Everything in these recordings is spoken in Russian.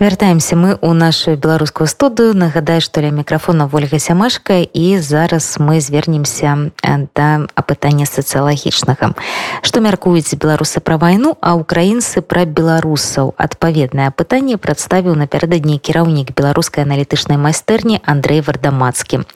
вяртаемся мы у нашу беларускую студыю. Нагадаю што ля мікрафона ольга сямашка і зараз мы звернемся да апытання сацыялагічнага. Што мяркуюць беларусы пра вайну а украінцы пра беларусаў? Адпаведнае пытанне прадставіў напярэдадні кіраўнік беларускай аналітычнай майстэрні Андрей вардамацкі.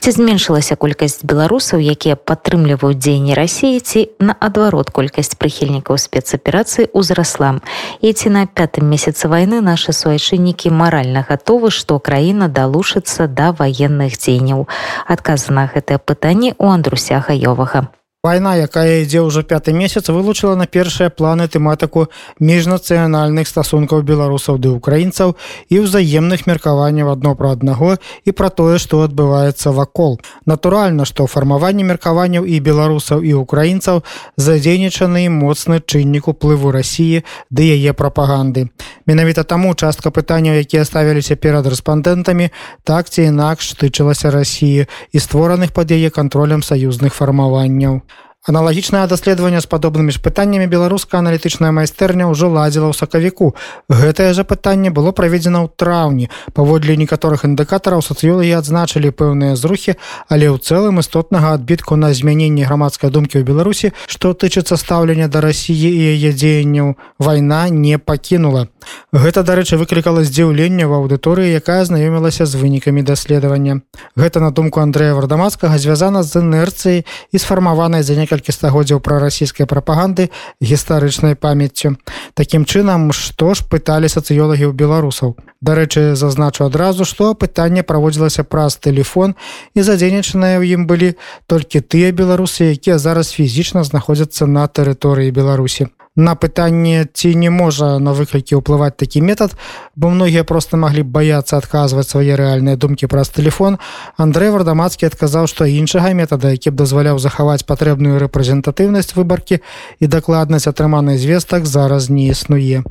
Ці зменшылася колькасць беларусаў якія падтрымліваюць дзеянні рассіі ці наадварот колькасць прыхільнікаў спецаперацыі узрасла і ці на пятым месяцы вайны нашы суайчыннікі маральна гатовы што краіна далушыцца да ваенных дзеянняў адказа на гэтае пытанне у андруся гаёвага Вайна, якая ідзе ўжо пяты месяц вылучыла на першыя планы тэматыку міжнацыянальных стасункаў беларусаў ды украінцаў і ўзаемных меркаванняў адно пра аднаго і пра тое, што адбываецца вакол. Натуральна, што фармаванне меркаванняў і беларусаў і украінцаў задзейнічаны моцны чыннік уплыву рассіі ды яе прапаганды. Менавіта таму частка пытанняў, якія ставіліся перад рэспандэнтамі, так ці інакш тычылася рассіі і створаных пад яе кантролем саюзных фармаванняў. Аналагічнае даследаванне з падобнымі ж пытаннямі беларуская аналітычная майстэрня ўжо ладзіла ў сакавіку. Гэтае жа пытанне было праведзена ў траўні. Паводле некаторых індыкатараў сацыёлагі адзначылі пэўныя зрухі, але ў цэлым істотнага адбітку на змяненне грамадскай думкі ў Беларусі, што тычыцца стаўлення да рассіі і яе дзеянняў, вайна не пакінула. Гэта, дарэчы, выклікала здзіўленне ў аўдыторыі, якая знаёмілася з вынікамі даследавання. Гэта на думку Андрэя вардамацкага звязана з інерцыяй і сфармаванай за некалькі стагоддзяў пра расійскай прапаганды гістарычнай памяццю. Такім чынам, што ж пыталі сацыёлагі ў беларусаў. Дарэчы, зазначу адразу, што пытанне праводзілася праз тэлефон і задзейнічаныя ў ім былі толькі тыя беларусы, якія зараз фізічна знаходзяцца на тэрыторыі Беларусі на пытанне ці не можа на выклікі ўплываць такі метад бо многія просто маглі б баяцца адказваць свае рэальныя думкі праз телефон Андрей вардамацкі адказаў што іншага метада які б дазваляў захаваць патрэбную рэпрэзентатыўнасць выбаркі і дакладнасць атрыманай звестак зараз не існуе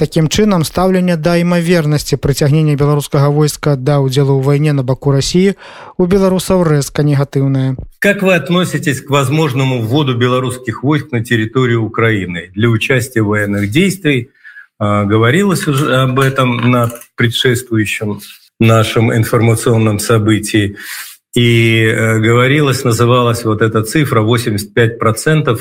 Такім чынам стаўленне да імавернасці прыцягнення беларускага войска да ўдзелу ў вайне на баку Росіі у беларусаў рэзка негатыўная. Как вы относитесь к возможному вводу белорусских войск на территорию Украины для участия в военных действий? Говорилось уже об этом на предшествующем нашем информационном событии. И э, говорилось, называлась вот эта цифра 85%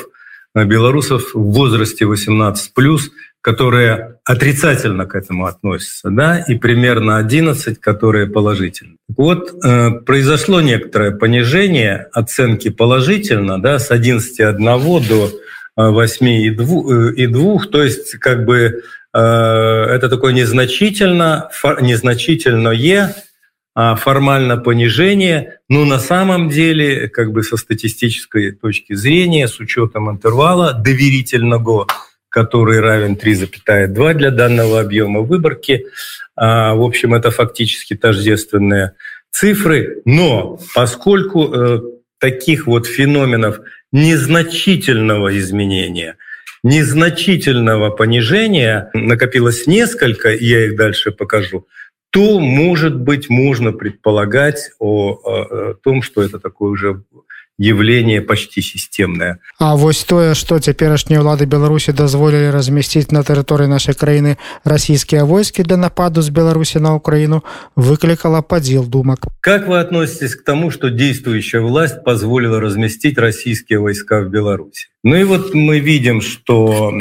белорусов в возрасте 18 плюс которые отрицательно к этому относятся, да, и примерно 11, которые положительно. Вот э, произошло некоторое понижение оценки положительно, да, с 11,1 до 8,2, и 2, э, то есть как бы э, это такое незначительно, фор, незначительное а формально понижение, но на самом деле, как бы со статистической точки зрения, с учетом интервала доверительного, который равен 3,2 для данного объема выборки. А, в общем, это фактически тождественные цифры. Но поскольку э, таких вот феноменов незначительного изменения, незначительного понижения накопилось несколько, и я их дальше покажу, то, может быть, можно предполагать о, о, том, что это такой уже явление почти системное А вось тое что цяперашнія ўлады беларусі дазволілі размясціць на тэрыторыі нашай краіны расійскія войскі для нападу з беларусі на украіну выклікала падзел думак как вы относитесь к тому что действующая власть позволила разместить российские войска в беларуси ну и вот мы видим что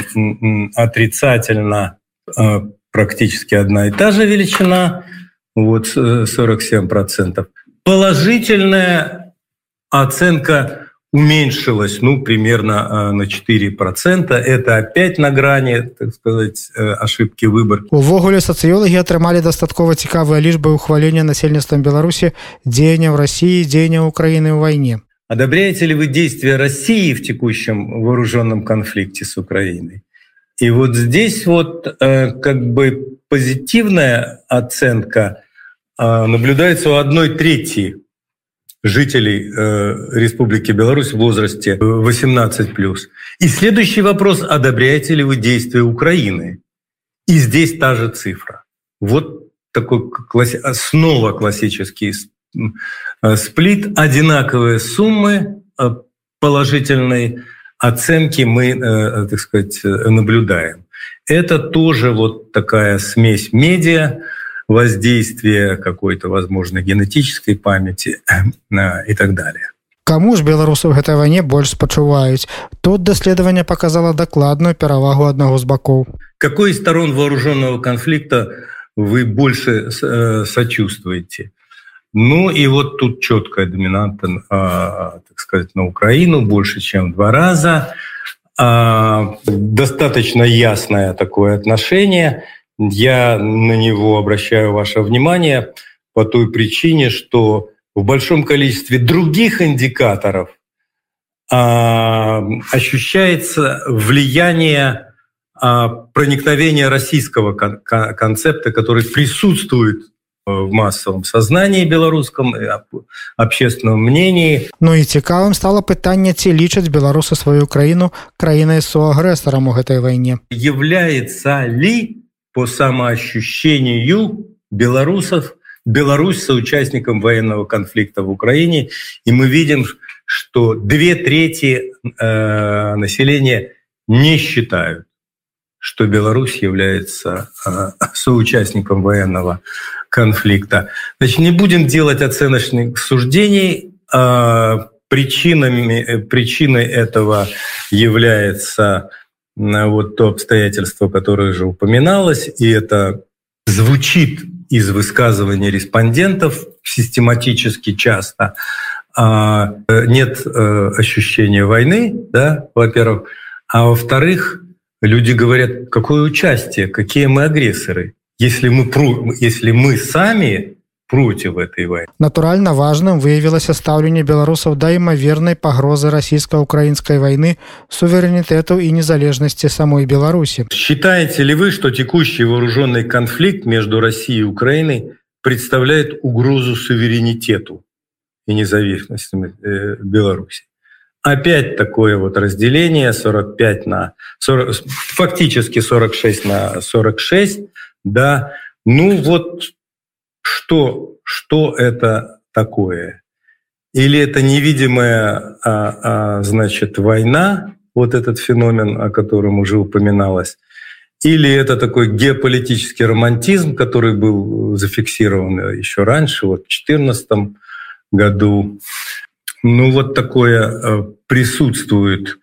отрицательно э, практически одна и та же величина вот 47 процентов положительная оценка уменьшилась ну примерно на 4 процента это опять на грани так сказать э, ошибки выбор увогуле сацыёлагі атрымалі дастаткова цікавыя лічбы ухвалення насельніцтвам беларусі дзеяння в россии дзеяння украины в войне одобряете ли вы действия россии в текущем вооруженном конфликте с украиной и вот здесь вот э, как бы позитивная оценка э, наблюдается у одной трети жителей э, Республики Беларусь в возрасте 18 плюс. И следующий вопрос: одобряете ли вы действия Украины? И здесь та же цифра. Вот такой класс... снова классический э, сплит, одинаковые суммы э, положительной оценки мы, так сказать, наблюдаем. Это тоже вот такая смесь медиа, воздействие какой-то, возможно, генетической памяти и так далее. Каму ж беларусаў гэтай вайне больш спачуваюць? Тут даследаванне показала дакладную перавагу аднаго з бакоў. Какой из сторон вооруженного конфликта вы больше э, сочувствуете? Ну и вот тут четкая доминанта э, так сказать на украину больше чем два раза. Э, достаточно ясное такое отношение я на него обращаю ваше внимание по той причине что в в большом количестве других индикаторов а, ощущается влияние а, проникновения российского кон концепта, который присутствует э, в массовом сознании беларускам общественном мнении Ну і цікавым стало пытанне ці лічаць беларусы сваю краіну краінай суагрэсарам у гэтай вайне является ли по самоощущению белорусов Беларусь соучастником военного конфликта в Украине, и мы видим, что две трети э, населения не считают, что Беларусь является э, соучастником военного конфликта. Значит, не будем делать оценочных суждений. Э, причинами, причиной этого является вот то обстоятельство, которое уже упоминалось, и это звучит из высказываний респондентов систематически часто. А, нет э, ощущения войны, да, во-первых, а во-вторых, люди говорят, какое участие, какие мы агрессоры. Если мы, если мы сами против этой войны. Натуральна важным выявілася стаўленне беларусаў да імавернай пагрозы расійска-украінскай войны суверэнітэту і незалежнасці самой Беларусі. Считаете ли вы, что текущий вооруженный конфликт между Россией и Украиной представляет угрозу суверенитету и независимости э, Беларуси? Опять такое вот разделение 45 на 40, фактически 46 на 46, да. Ну вот что, что это такое? Или это невидимая, а, а, значит, война, вот этот феномен, о котором уже упоминалось, или это такой геополитический романтизм, который был зафиксирован еще раньше, вот в 2014 году. Ну вот такое э, присутствует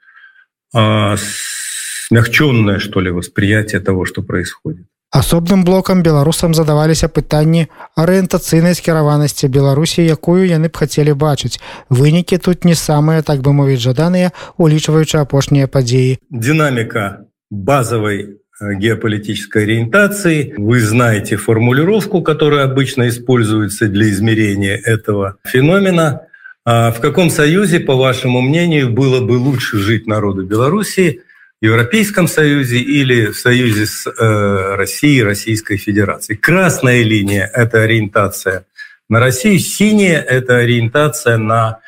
а, смягченное, что ли, восприятие того, что происходит. асобным блокам беларусам задаваліся пытанні арыентацыйнай скіраванасці беларусі якую яны б хацелі бачыць вынікі тут не самыя так бы мовіць жаданыя улічваючы апошнія падзеі динамика базовой э, геополитической ориентации. Вы знаете формулировку, которая обычно используется для измерения этого феномена. А в каком союзе, по вашему мнению, было бы лучше жить народу Беларуси? Европейском Союзе или в союзе с э, Россией, Российской Федерацией. Красная линия – это ориентация на Россию, синяя – это ориентация на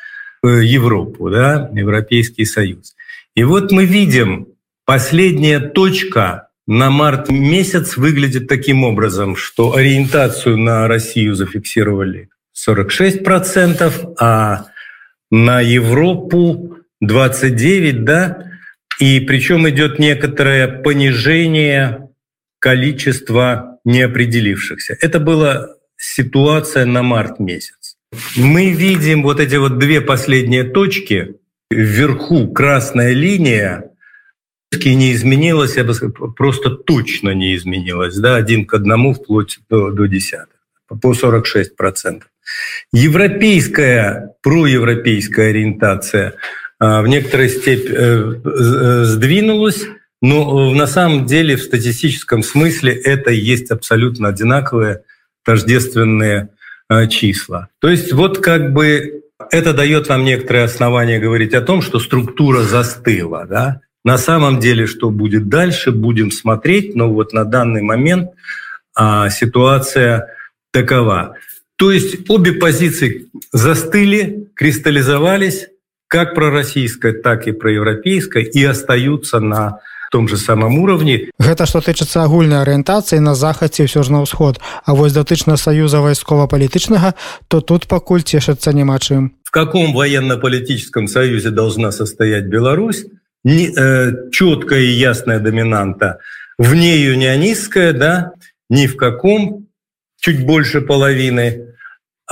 э, Европу, да, Европейский Союз. И вот мы видим, последняя точка на март месяц выглядит таким образом, что ориентацию на Россию зафиксировали 46%, а на Европу 29%, да, и причем идет некоторое понижение количества неопределившихся. Это была ситуация на март месяц. Мы видим вот эти вот две последние точки. Вверху красная линия не изменилась, я бы сказал, просто точно не изменилась. Да, один к одному вплоть до, до десятых, по 46 процентов. Европейская, проевропейская ориентация – в некоторой степени э, э, сдвинулось, но на самом деле в статистическом смысле это есть абсолютно одинаковые тождественные э, числа. То есть вот как бы это дает нам некоторые основания говорить о том, что структура застыла. Да? На самом деле, что будет дальше, будем смотреть, но вот на данный момент а, ситуация такова. То есть обе позиции застыли, кристаллизовались, как пророссийская, так и проевропейская, и остаются на том же самом уровне. Гэта што тычыцца агульнай арыентацыі на захадзе ўсё ж на ўсход, А вось датычна саюза вайскова-палітычнага, то тут пакуль цешыцца няма чым. В каком военно-политическом союзе должна состоять Беларусь? Не, э, четкая и ясная доминанта вне юнионистская, да, ни в каком, чуть больше половины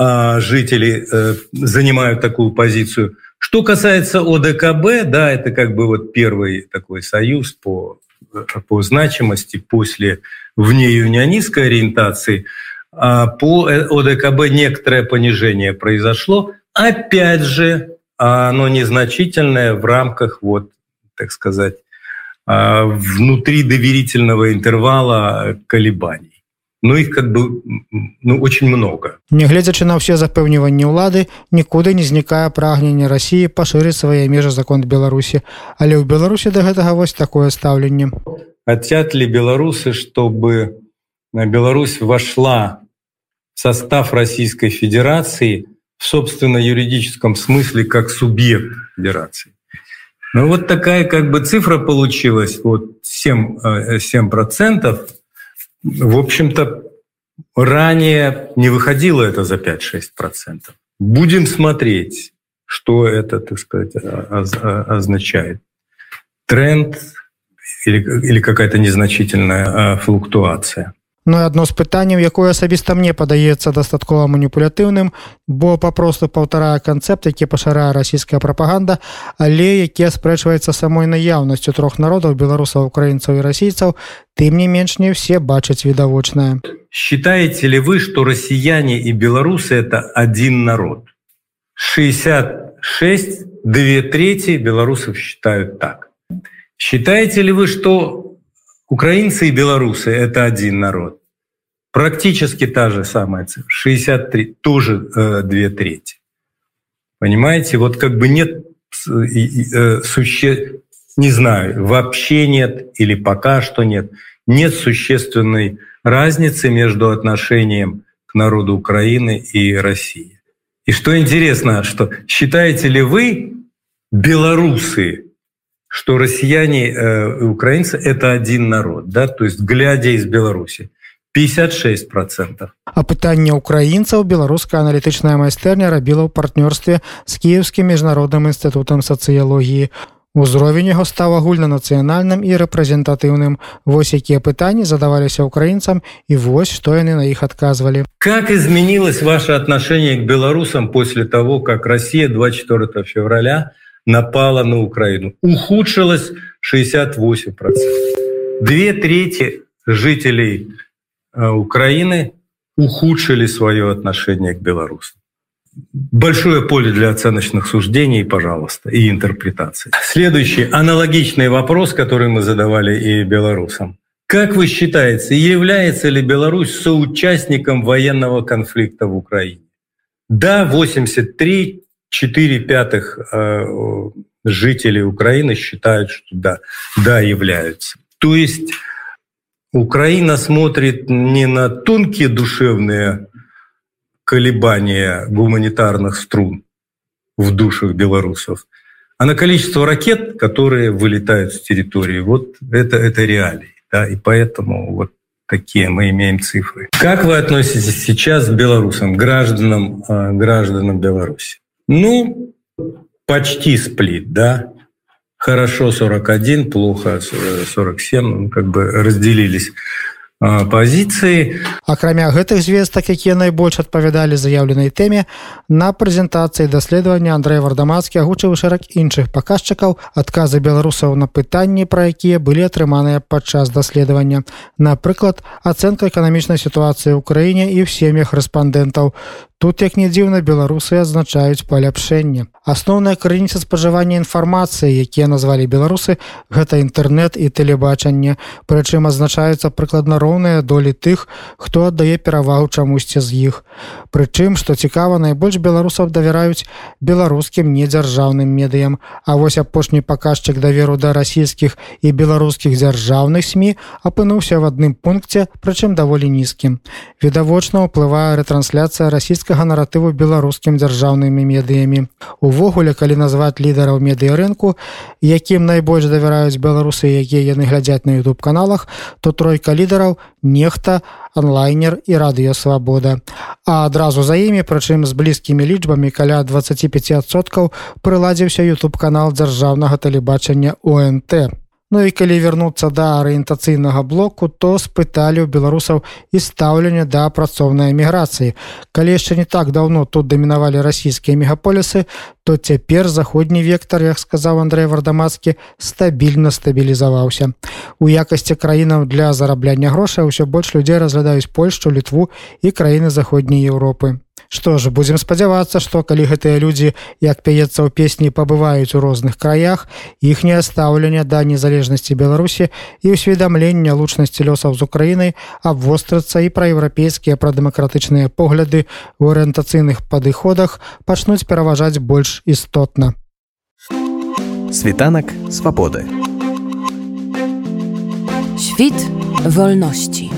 а, жителей э, занимают такую позицию. Что касается ОДКБ, да, это как бы вот первый такой союз по, по значимости после вне юнионистской ориентации. А по ОДКБ некоторое понижение произошло. Опять же, оно незначительное в рамках, вот, так сказать, а, внутри доверительного интервала колебаний. Ну их как бы ну, очень много. Нягледзячы на ўсе запэўніванні ўлады, нікуды не знікае прагненне рассіі пашырыць свае межы закон Беларусі. Але ў Беларусі да гэтага вось такое стаўленне. Хотят ли белорусы, чтобы Беларусь вошла в состав Российской Федерации в собственно юридическом смысле как субъект Федерации? Ну вот такая как бы цифра получилась, вот 7, 7 процентов – в общем-то, ранее не выходило это за 5-6%. Будем смотреть, что это, так сказать, означает. Тренд или, или какая-то незначительная флуктуация. Ну і адно з пытанняў якое асабіста мне падаецца дастаткова маніпулятыўным бо папросту паўтарае канцэпт які пашырае расійская прапаганда але які спрэчваецца самой наяўнасцю трох народаў беларусаў украінцаў і расійцаў тым не менш не все бачаць відавочнае считаете ли вы что россияне и беларусы это один народ 66 две трети белорусов считают так считаете ли вы что Украинцы и белорусы – это один народ. Практически та же самая цифра. 63, тоже э, две трети. Понимаете, вот как бы нет э, суще... не знаю, вообще нет или пока что нет, нет существенной разницы между отношением к народу Украины и России. И что интересно, что считаете ли вы, белорусы, что россияне э, и украинцы – это один народ, да, то есть глядя из Беларуси. 56 процентов. А пытанне украінцаў беларуская аналітычная майстэрня рабіла ў партнёрстве з кіеўскім міжнародным інстытутам сацыялогіі. Узровень яго стаў агульнанацыянальным і рэпрэзентатыўным. Вось якія пытанні задаваліся украінцам і вось што яны на іх адказвалі. Как изменилось ваше отношение к беларусам после того, как Россия 24 февраля напала на Украину. Ухудшилось 68%. Две трети жителей э, Украины ухудшили свое отношение к белорусам. Большое поле для оценочных суждений, пожалуйста, и интерпретации. Следующий аналогичный вопрос, который мы задавали и белорусам. Как вы считаете, является ли Беларусь соучастником военного конфликта в Украине? Да, 83 четыре пятых э, жителей Украины считают, что да, да, являются. То есть Украина смотрит не на тонкие душевные колебания гуманитарных струн в душах белорусов, а на количество ракет, которые вылетают с территории. Вот это, это реалии. Да, и поэтому вот такие мы имеем цифры. Как вы относитесь сейчас к белорусам, гражданам, э, гражданам Беларуси? Ну, почти сплит, да. Хорошо 41, плохо 47, ну, как бы разделились пазіцыі акрамя гэтых звестак якія найбольш адпавядалі заяўленай тэме на прэзентацыі даследавання Андрэй вардамацкі агучыў шэраг іншых паказчыкаў адказы беларусаў на пытанні пра якія былі атрыманыя падчас даследавання. Напрыклад ацэнка эканамічнай сітуацыі ў краіне і ў сем'ях рэспандэнтаў Тут, як не дзіўна, беларусы адзначаюць паляпшэнне. Асноўная крыніца спажывання інфармацыі, якія назвалі беларусы, гэта інтэрнэт і тэлебачанне, прычым адзначаюцца прыкладна роўныя долі тых, хто аддае перавагу чамусьці з іх. Прычым, што цікава, найбольш беларусаў давяраюць беларускім недзяржаўным медыям. А вось апошні паказчык даверу да расійскіх і беларускіх дзяржаўных сМ апынуўся в адным пункце, прычым даволі нізкім. Відавочна ўплывае рэтрансляцыя расійскіх расійскага наратыву беларускім дзяржаўнымі медыямі. Увогуле, калі назваць лідараў медыярынку, якім найбольш давяраюць беларусы, якія яны глядзяць на youtube каналах, то тройка лідараў нехта, онлайнер і радыёвабода. А адразу за імі, прычым з блізкімі лічбамі каля 25соткаў прыладзіўся youtube канал дзяржаўнага тэлебачання ОНТ. Ну і калі вярнуцца да арыентацыйнага блоку, то спыталі ў беларусаў і стаўлення да працоўнай эміграцыі. Калі яшчэ не так даўно тут дамінавалі расійскія мегаполісы, то цяпер заходні вектар, як сказаў Андрей Вардамацкі, стабільна стабілізаваўся. У якасці краінаў для зарабляння грошай ўсё больш людзей разглядаюць Польшчу, літву і краіны заходняй Еўропы. Што ж будзем спадзявацца, што калі гэтыя людзі, як пяецца ў песні пабываюць у розных краях, іхняе стаўленне да незалежнасці Беларусі і ўсведамлення лучнасці лёсаў з Украінай абвострацца і праеўрапейскія прадэмакратычныя погляды ў арыентацыйных падыходах пачнуць пераважаць больш істотна. Світанак свабоды. Świt wolności.